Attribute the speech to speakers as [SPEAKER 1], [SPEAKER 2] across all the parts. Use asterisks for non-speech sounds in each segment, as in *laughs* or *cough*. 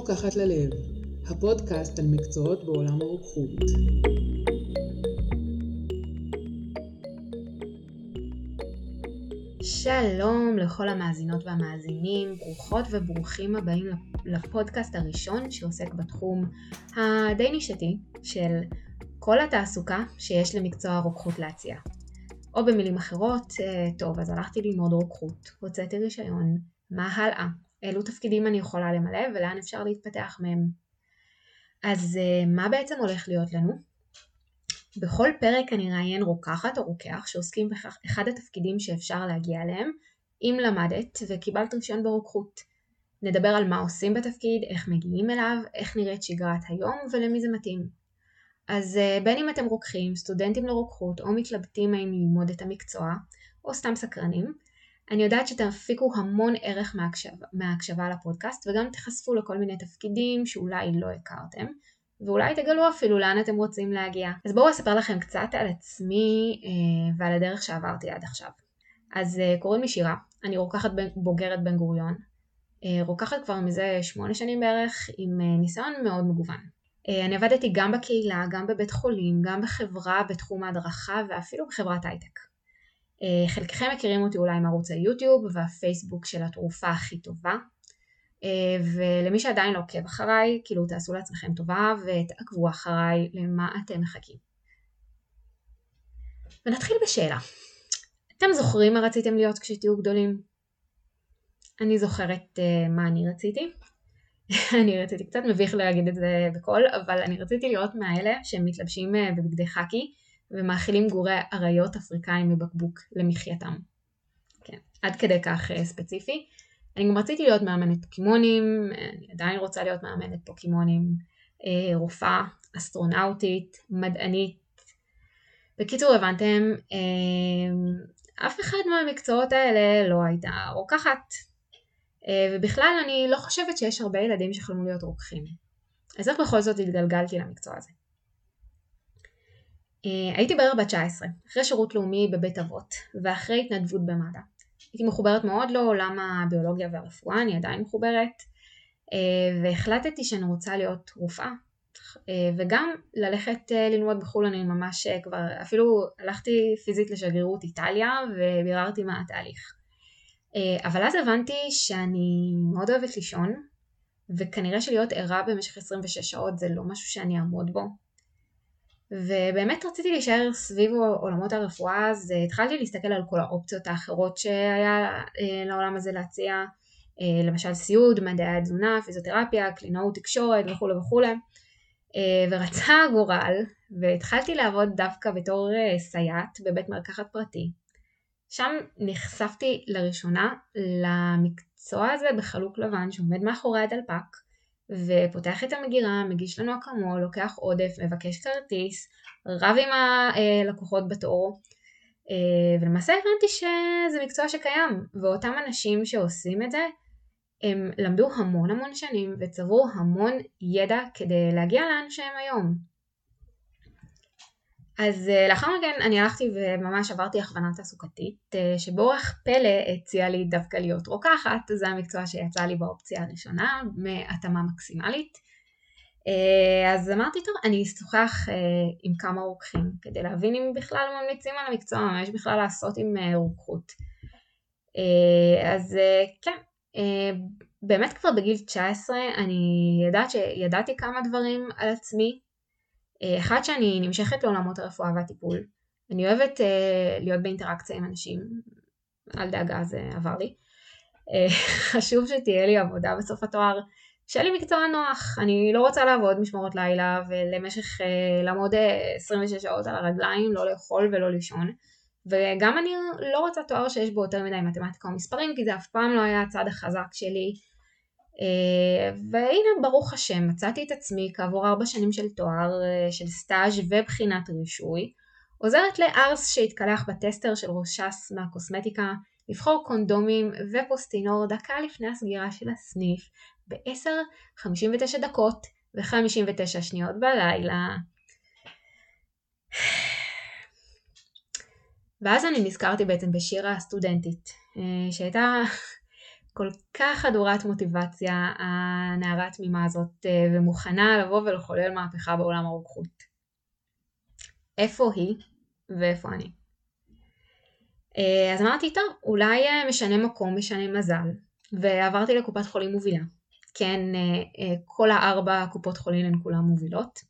[SPEAKER 1] רוקחת ללב, הפודקאסט על מקצועות בעולם הרוקחות. שלום לכל המאזינות והמאזינים, ברוכות וברוכים הבאים לפודקאסט הראשון שעוסק בתחום הדי נישתי של כל התעסוקה שיש למקצוע הרוקחות להציע. או במילים אחרות, אה, טוב, אז הלכתי ללמוד רוקחות, הוצאתי רישיון, מה הלאה? אילו תפקידים אני יכולה למלא ולאן אפשר להתפתח מהם. אז אה, מה בעצם הולך להיות לנו? בכל פרק אני אראיין רוקחת או רוקח שעוסקים באחד התפקידים שאפשר להגיע אליהם אם למדת וקיבלת רישיון ברוקחות. נדבר על מה עושים בתפקיד, איך מגיעים אליו, איך נראית שגרת היום ולמי זה מתאים. אז אה, בין אם אתם רוקחים, סטודנטים לרוקחות או מתלבטים האם ללמוד את המקצוע, או סתם סקרנים, אני יודעת שתפיקו המון ערך מהקשבה, מהקשבה לפודקאסט וגם תיחשפו לכל מיני תפקידים שאולי לא הכרתם ואולי תגלו אפילו לאן אתם רוצים להגיע. אז בואו אספר לכם קצת על עצמי אה, ועל הדרך שעברתי עד עכשיו. אז אה, קוראים לי שירה, אני רוקחת בוגרת בן גוריון, אה, רוקחת כבר מזה שמונה שנים בערך עם אה, ניסיון מאוד מגוון. אה, אני עבדתי גם בקהילה, גם בבית חולים, גם בחברה בתחום ההדרכה ואפילו בחברת הייטק. אה, חלקכם מכירים אותי אולי מערוץ היוטיוב והפייסבוק של התרופה הכי טובה אה, ולמי שעדיין לא עוקב אחריי, כאילו תעשו לעצמכם טובה ותעקבו אחריי למה אתם מחכים. ונתחיל בשאלה. אתם זוכרים מה רציתם להיות כשתהיו גדולים? אני זוכרת uh, מה אני רציתי. *laughs* אני רציתי קצת מביך להגיד את זה בקול, אבל אני רציתי להיות מהאלה שהם מתלבשים uh, בבגדי חאקי ומאכילים גורי אריות אפריקאים מבקבוק למחייתם. כן, עד כדי כך uh, ספציפי. אני גם רציתי להיות מאמנת פוקימונים, אני עדיין רוצה להיות מאמנת פוקימונים, uh, רופאה, אסטרונאוטית, מדענית. בקיצור, הבנתם, אף אחד מהמקצועות האלה לא הייתה רוקחת. אה, ובכלל אני לא חושבת שיש הרבה ילדים שחלמו להיות רוקחים. אז איך בכל זאת התגלגלתי למקצוע הזה? אה, הייתי בערך בת 19, אחרי שירות לאומי בבית אבות, ואחרי התנדבות במד"א. הייתי מחוברת מאוד לעולם הביולוגיה והרפואה, אני עדיין מחוברת, אה, והחלטתי שאני רוצה להיות רופאה, וגם ללכת ללמוד בחו"ל, אני ממש כבר, אפילו הלכתי פיזית לשגרירות איטליה, וביררתי מה התהליך. אה, אבל אז הבנתי שאני מאוד אוהבת לישון, וכנראה שלהיות ערה במשך 26 שעות זה לא משהו שאני אעמוד בו. ובאמת רציתי להישאר סביב עולמות הרפואה, אז אה, התחלתי להסתכל על כל האופציות האחרות שהיה אה, לעולם הזה להציע, למשל סיעוד, מדעי התזונה, פיזיותרפיה, קלינאות, תקשורת וכולי וכולי. ורצה הגורל, והתחלתי לעבוד דווקא בתור סייעת בבית מרקחת פרטי. שם נחשפתי לראשונה למקצוע הזה בחלוק לבן שעומד מאחורי הדלפק ופותח את המגירה, מגיש לנו אקמול, לוקח עודף, מבקש כרטיס, רב עם הלקוחות בתור אה, ולמעשה הבנתי שזה מקצוע שקיים ואותם אנשים שעושים את זה הם למדו המון המון שנים וצברו המון ידע כדי להגיע לאן שהם היום. אז אה, לאחר מכן אני הלכתי וממש עברתי הכוונה תעסוקתית, אה, שבאורח פלא הציע לי דווקא להיות רוקחת, זה המקצוע שיצא לי באופציה הראשונה, מהתאמה מקסימלית. אה, אז אמרתי, טוב, אני אשוחח עם כמה רוקחים, כדי להבין אם בכלל ממליצים על המקצוע, מה יש בכלל לעשות עם רוקחות. אז כן, באמת כבר בגיל 19 אני ידעת שידעתי כמה דברים על עצמי, אחד שאני נמשכת לעולמות הרפואה והטיפול. אני אוהבת uh, להיות באינטראקציה עם אנשים, אל דאגה זה עבר לי. Uh, *laughs* חשוב שתהיה לי עבודה בסוף התואר, שיהיה לי מקצוע נוח, אני לא רוצה לעבוד משמרות לילה ולמשך לעמוד 26 שעות על הרגליים, לא לאכול ולא לישון. וגם אני לא רוצה תואר שיש בו יותר מדי מתמטיקה או מספרים, כי זה אף פעם לא היה הצד החזק שלי. והנה ברוך השם מצאתי את עצמי כעבור ארבע שנים של תואר אה, של סטאז' ובחינת רישוי עוזרת לארס שהתקלח בטסטר של ראשס מהקוסמטיקה לבחור קונדומים ופוסטינור דקה לפני הסגירה של הסניף ב-10.59 דקות ו-59 שניות בלילה. ואז אני נזכרתי בעצם בשירה הסטודנטית אה, שהייתה כל כך חדורת מוטיבציה, הנערה התמימה הזאת, אה, ומוכנה לבוא ולחולל מהפכה בעולם הרוקחות. איפה היא ואיפה אני? אה, אז אמרתי, טוב, אולי אה, משנה מקום, משנה מזל, ועברתי לקופת חולים מובילה. כן, כל הארבע קופות חולים הן כולן מובילות.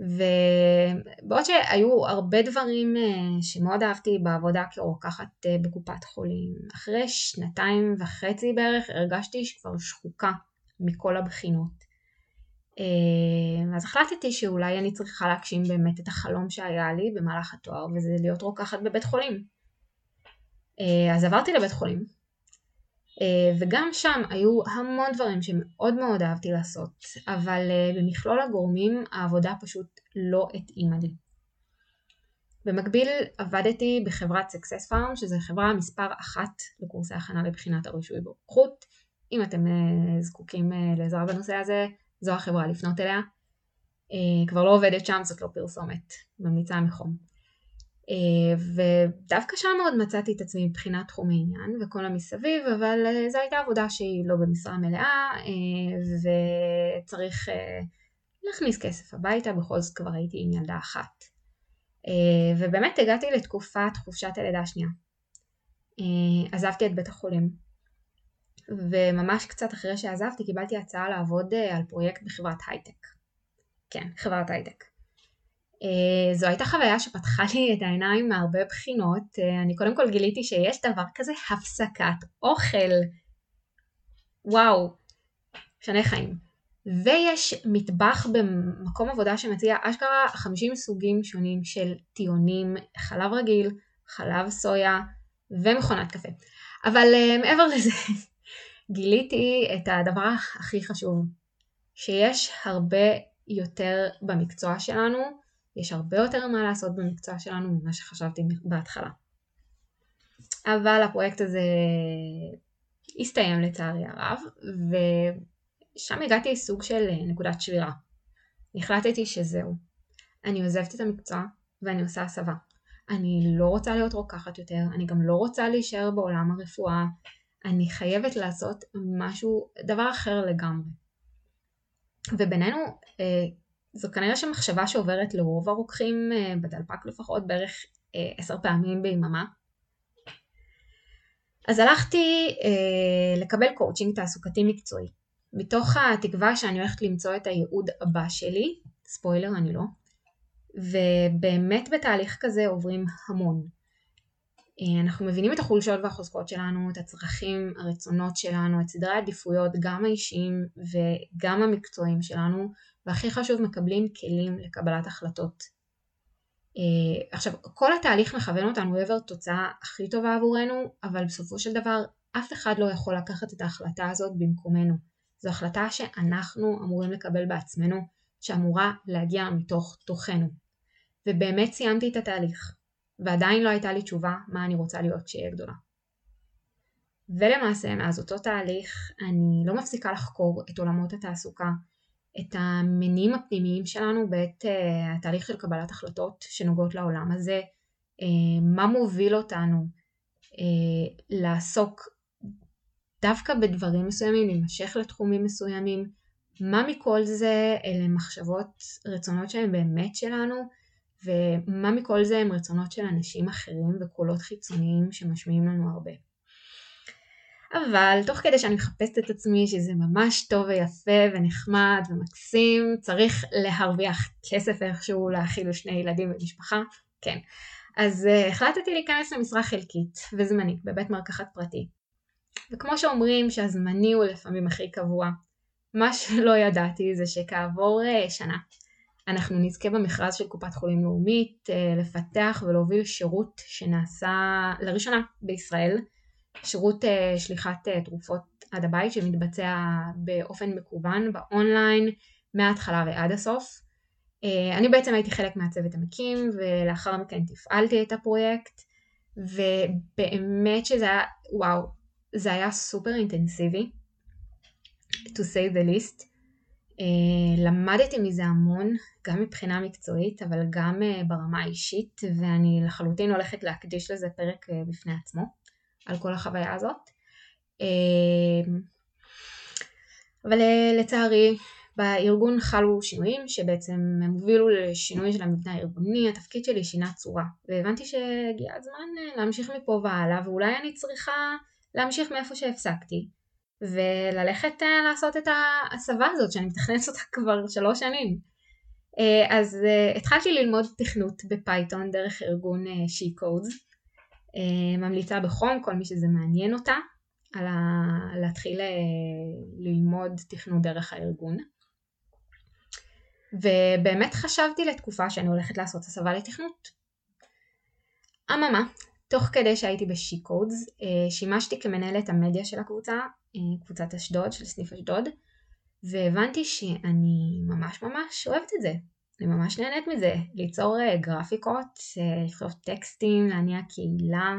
[SPEAKER 1] ובעוד שהיו הרבה דברים אה, שמאוד אהבתי בעבודה כרוקחת אה, בקופת חולים, אחרי שנתיים וחצי בערך הרגשתי שכבר שחוקה מכל הבחינות. אה, אז החלטתי שאולי אני צריכה להגשים באמת את החלום שהיה לי במהלך התואר וזה להיות רוקחת בבית חולים. אז עברתי לבית חולים וגם שם היו המון דברים שמאוד מאוד אהבתי לעשות, אבל אה, במכלול הגורמים העבודה פשוט לא התאימה לי. במקביל עבדתי בחברת Success Farm, שזו חברה מספר אחת לקורסי הכנה לבחינת הרישוי ברוקחות. אם אתם אה, זקוקים לעזרה בנושא הזה, זו החברה לפנות אליה. כבר לא עובדת שם, זאת לא פרסומת, ממליצה מחום. אה, ודווקא שם מאוד מצאתי את עצמי מבחינת תחום העניין וכל המסביב, אבל אה, זו הייתה עבודה שהיא לא במשרה מלאה אה, וצריך להכניס כסף הביתה, בכל זאת כבר הייתי עם ילדה אחת. ובאמת הגעתי לתקופת חופשת הלידה השנייה. עזבתי את בית החולים, וממש קצת אחרי שעזבתי קיבלתי הצעה לעבוד על פרויקט בחברת הייטק. כן, חברת הייטק. אה, זו הייתה חוויה שפתחה לי את העיניים מהרבה בחינות. אה, אני קודם כל גיליתי שיש דבר כזה הפסקת אוכל. וואו, שני חיים. ויש מטבח במקום עבודה שמציע אשכרה 50 סוגים שונים של טיונים, חלב רגיל, חלב סויה ומכונת קפה. אבל uh, מעבר לזה, *laughs* גיליתי את הדבר הכי חשוב, שיש הרבה יותר במקצוע שלנו יש הרבה יותר מה לעשות במקצוע שלנו ממה שחשבתי בהתחלה. אבל הפרויקט הזה הסתיים לצערי הרב, ושם הגעתי לסוג של נקודת שבירה. החלטתי שזהו. אני עוזבת את המקצוע ואני עושה הסבה. אני לא רוצה להיות רוקחת יותר, אני גם לא רוצה להישאר בעולם הרפואה, אני חייבת לעשות משהו, דבר אחר לגמרי. ובינינו, אה, זו כנראה שמחשבה שעוברת לרוב הרוקחים אה, בדלפק לפחות בערך אה, עשר פעמים ביממה. אז הלכתי אה, לקבל קואוצ'ינג תעסוקתי מקצועי, מתוך התקווה שאני הולכת למצוא את הייעוד הבא שלי, ספוילר אני לא, ובאמת בתהליך כזה עוברים המון. אנחנו מבינים את החולשות והחוזקות שלנו, את הצרכים, הרצונות שלנו, את סדרי העדיפויות, גם האישיים וגם המקצועיים שלנו, והכי חשוב מקבלים כלים לקבלת החלטות. Uh, עכשיו כל התהליך מכוון אותנו לעבר תוצאה הכי טובה עבורנו אבל בסופו של דבר אף אחד לא יכול לקחת את ההחלטה הזאת במקומנו. זו החלטה שאנחנו אמורים לקבל בעצמנו שאמורה להגיע מתוך תוכנו. ובאמת סיימתי את התהליך ועדיין לא הייתה לי תשובה מה אני רוצה להיות כשאהיה גדולה. ולמעשה מאז אותו תהליך אני לא מפסיקה לחקור את עולמות התעסוקה את המניעים הפנימיים שלנו בעת uh, התהליך של קבלת החלטות שנוגעות לעולם הזה, uh, מה מוביל אותנו uh, לעסוק דווקא בדברים מסוימים, להימשך לתחומים מסוימים, מה מכל זה אלה מחשבות, רצונות שהן באמת שלנו, ומה מכל זה הם רצונות של אנשים אחרים וקולות חיצוניים שמשמיעים לנו הרבה. אבל תוך כדי שאני מחפשת את עצמי שזה ממש טוב ויפה ונחמד ומקסים, צריך להרוויח כסף איכשהו להאכיל שני ילדים ומשפחה, כן. אז uh, החלטתי להיכנס למשרה חלקית וזמנית בבית מרקחת פרטי. וכמו שאומרים שהזמני הוא לפעמים הכי קבוע, מה שלא ידעתי זה שכעבור uh, שנה אנחנו נזכה במכרז של קופת חולים לאומית uh, לפתח ולהוביל שירות שנעשה לראשונה בישראל שירות uh, שליחת uh, תרופות עד הבית שמתבצע באופן מקוון באונליין מההתחלה ועד הסוף. אני בעצם הייתי חלק מהצוות המקים ולאחר מכן תפעלתי את הפרויקט ובאמת שזה היה וואו זה היה סופר אינטנסיבי to say the least למדתי מזה המון גם מבחינה מקצועית אבל גם uh, ברמה האישית ואני לחלוטין הולכת להקדיש לזה פרק uh, בפני עצמו על כל החוויה הזאת. אבל לצערי בארגון חלו שינויים שבעצם הם הובילו לשינוי של המבנה הארגוני, התפקיד שלי שינה צורה והבנתי שהגיע הזמן להמשיך מפה והלאה ואולי אני צריכה להמשיך מאיפה שהפסקתי וללכת לעשות את ההסבה הזאת שאני מתכננת אותה כבר שלוש שנים. אז התחלתי ללמוד תכנות בפייתון דרך ארגון She-Codes, ממליצה בחום כל מי שזה מעניין אותה על ה... להתחיל ללמוד תכנות דרך הארגון. ובאמת חשבתי לתקופה שאני הולכת לעשות הסבה לתכנות. אממה, תוך כדי שהייתי בשי-קודס, אה, שימשתי כמנהלת המדיה של הקבוצה, אה, קבוצת אשדוד, של סניף אשדוד, והבנתי שאני ממש ממש אוהבת את זה. אני ממש נהנית מזה, ליצור אה, גרפיקות, לכתוב טקסטים, להניע קהילה,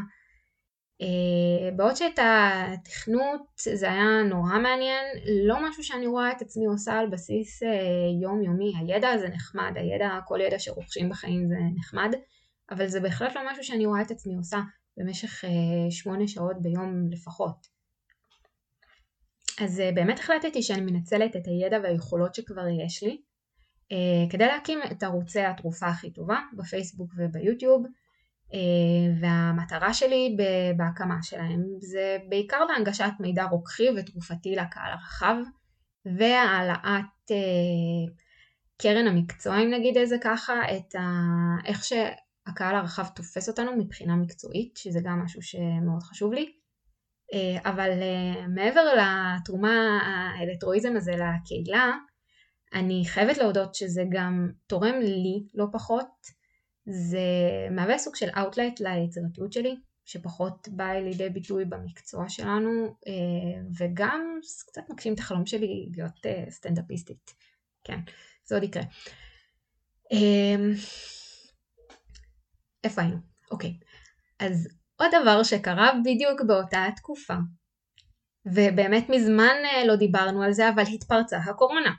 [SPEAKER 1] בעוד שאת התכנות זה היה נורא מעניין, לא משהו שאני רואה את עצמי עושה על בסיס יומיומי. הידע זה נחמד, הידע, כל ידע שרוכשים בחיים זה נחמד, אבל זה בהחלט לא משהו שאני רואה את עצמי עושה במשך אה, שמונה שעות ביום לפחות. אז באמת החלטתי שאני מנצלת את הידע והיכולות שכבר יש לי כדי להקים את ערוצי התרופה הכי טובה בפייסבוק וביוטיוב אה, והמטרה שלי בהקמה שלהם זה בעיקר בהנגשת מידע רוקחי ותרופתי לקהל הרחב והעלאת אה, קרן המקצוע אם נגיד איזה ככה, את ה... איך שהקהל הרחב תופס אותנו מבחינה מקצועית שזה גם משהו שמאוד חשוב לי אה, אבל מעבר לתרומה האלקטרואיזם הזה לקהילה אני חייבת להודות שזה גם תורם לי לא פחות זה מהווה סוג של אאוטלייט ליצירתיות שלי, שפחות באה לידי ביטוי במקצוע שלנו, אה, וגם קצת מגשים את החלום שלי להיות אה, סטנדאפיסטית. כן, זה עוד יקרה. אה, איפה היינו? אוקיי. אז עוד דבר שקרה בדיוק באותה תקופה, ובאמת מזמן לא דיברנו על זה, אבל התפרצה הקורונה.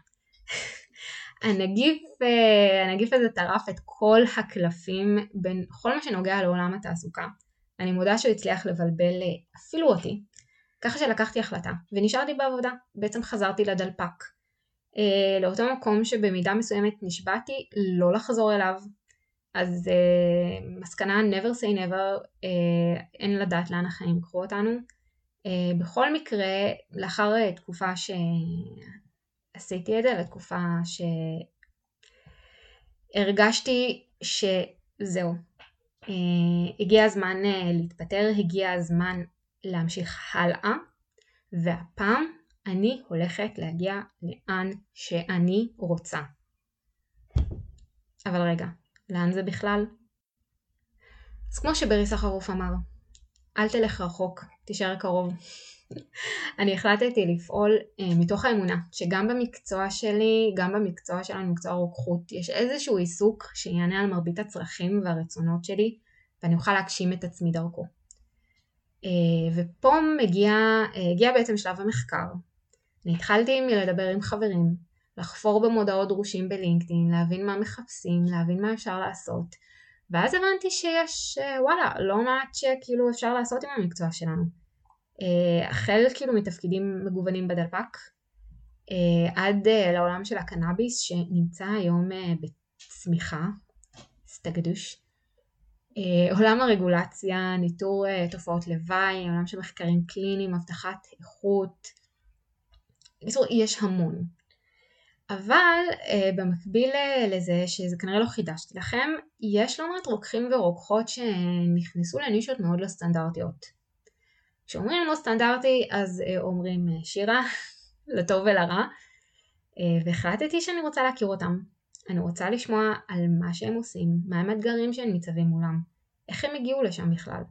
[SPEAKER 1] *laughs* הנגיף, אה, הנגיף הזה טרף את כל הקלפים בכל מה שנוגע לעולם התעסוקה. אני מודה שהוא הצליח לבלבל אה, אפילו אותי, ככה שלקחתי החלטה ונשארתי בעבודה, בעצם חזרתי לדלפק. אה, לאותו מקום שבמידה מסוימת נשבעתי לא לחזור אליו. אז מסקנה never say never, אין לדעת לאן החיים יקחו אותנו. בכל מקרה, לאחר תקופה עשיתי את זה לתקופה שהרגשתי שזהו, אה, הגיע הזמן אה, להתפטר, הגיע הזמן להמשיך הלאה, והפעם אני הולכת להגיע לאן שאני רוצה. אבל רגע, לאן זה בכלל? אז כמו שברי סחרוף אמר, אל תלך רחוק, תישאר קרוב. *laughs* אני החלטתי לפעול אה, מתוך האמונה שגם במקצוע שלי, גם במקצוע שלנו, מקצוע רוקחות, יש איזשהו עיסוק שיענה על מרבית הצרכים והרצונות שלי ואני אוכל להגשים את עצמי דרכו. אה, ופה מגיע, אה, הגיע בעצם שלב המחקר. אני התחלתי מלדבר עם חברים, לחפור במודעות דרושים בלינקדאין, להבין מה מחפשים, להבין מה אפשר לעשות. ואז הבנתי שיש, וואלה, לא מעט שכאילו אפשר לעשות עם המקצוע שלנו. אה, החל כאילו מתפקידים מגוונים בדלפק אה, עד אה, לעולם של הקנאביס שנמצא היום בצמיחה, סטגדוש. עולם הרגולציה, ניטור תופעות לוואי, עולם של מחקרים קליניים, הבטחת איכות. בקיצור, יש המון. אבל במקביל לזה, שזה כנראה לא חידשתי לכם, יש לא מעט רוקחים ורוקחות שנכנסו לנישות מאוד לא סטנדרטיות. כשאומרים לא סטנדרטי אז אה, אומרים אה, שירה, *laughs* לטוב ולרע, אה, והחלטתי שאני רוצה להכיר אותם. אני רוצה לשמוע על מה שהם עושים, מה הם האתגרים שהם ניצבים מולם, איך הם הגיעו לשם בכלל.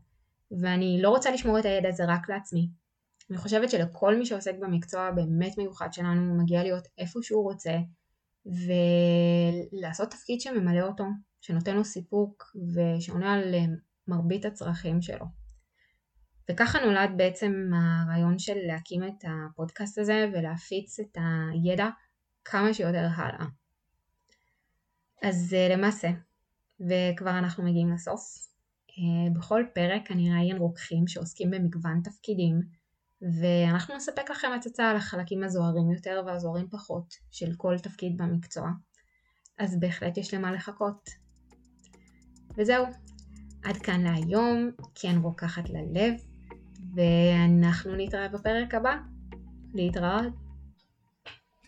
[SPEAKER 1] ואני לא רוצה לשמור את הידע הזה רק לעצמי. אני חושבת שלכל מי שעוסק במקצוע הבאמת מיוחד שלנו מגיע להיות איפה שהוא רוצה ולעשות תפקיד שממלא אותו, שנותן לו סיפוק ושעונה על מרבית הצרכים שלו. וככה נולד בעצם הרעיון של להקים את הפודקאסט הזה ולהפיץ את הידע כמה שיותר הלאה. אז אה, למעשה, וכבר אנחנו מגיעים לסוף, אה, בכל פרק אני אראיין רוקחים שעוסקים במגוון תפקידים ואנחנו נספק לכם הצצה על החלקים הזוהרים יותר והזוהרים פחות של כל תפקיד במקצוע, אז בהחלט יש למה לחכות. וזהו, עד כאן להיום, כן רוקחת ללב, ואנחנו נתראה בפרק הבא. להתראות.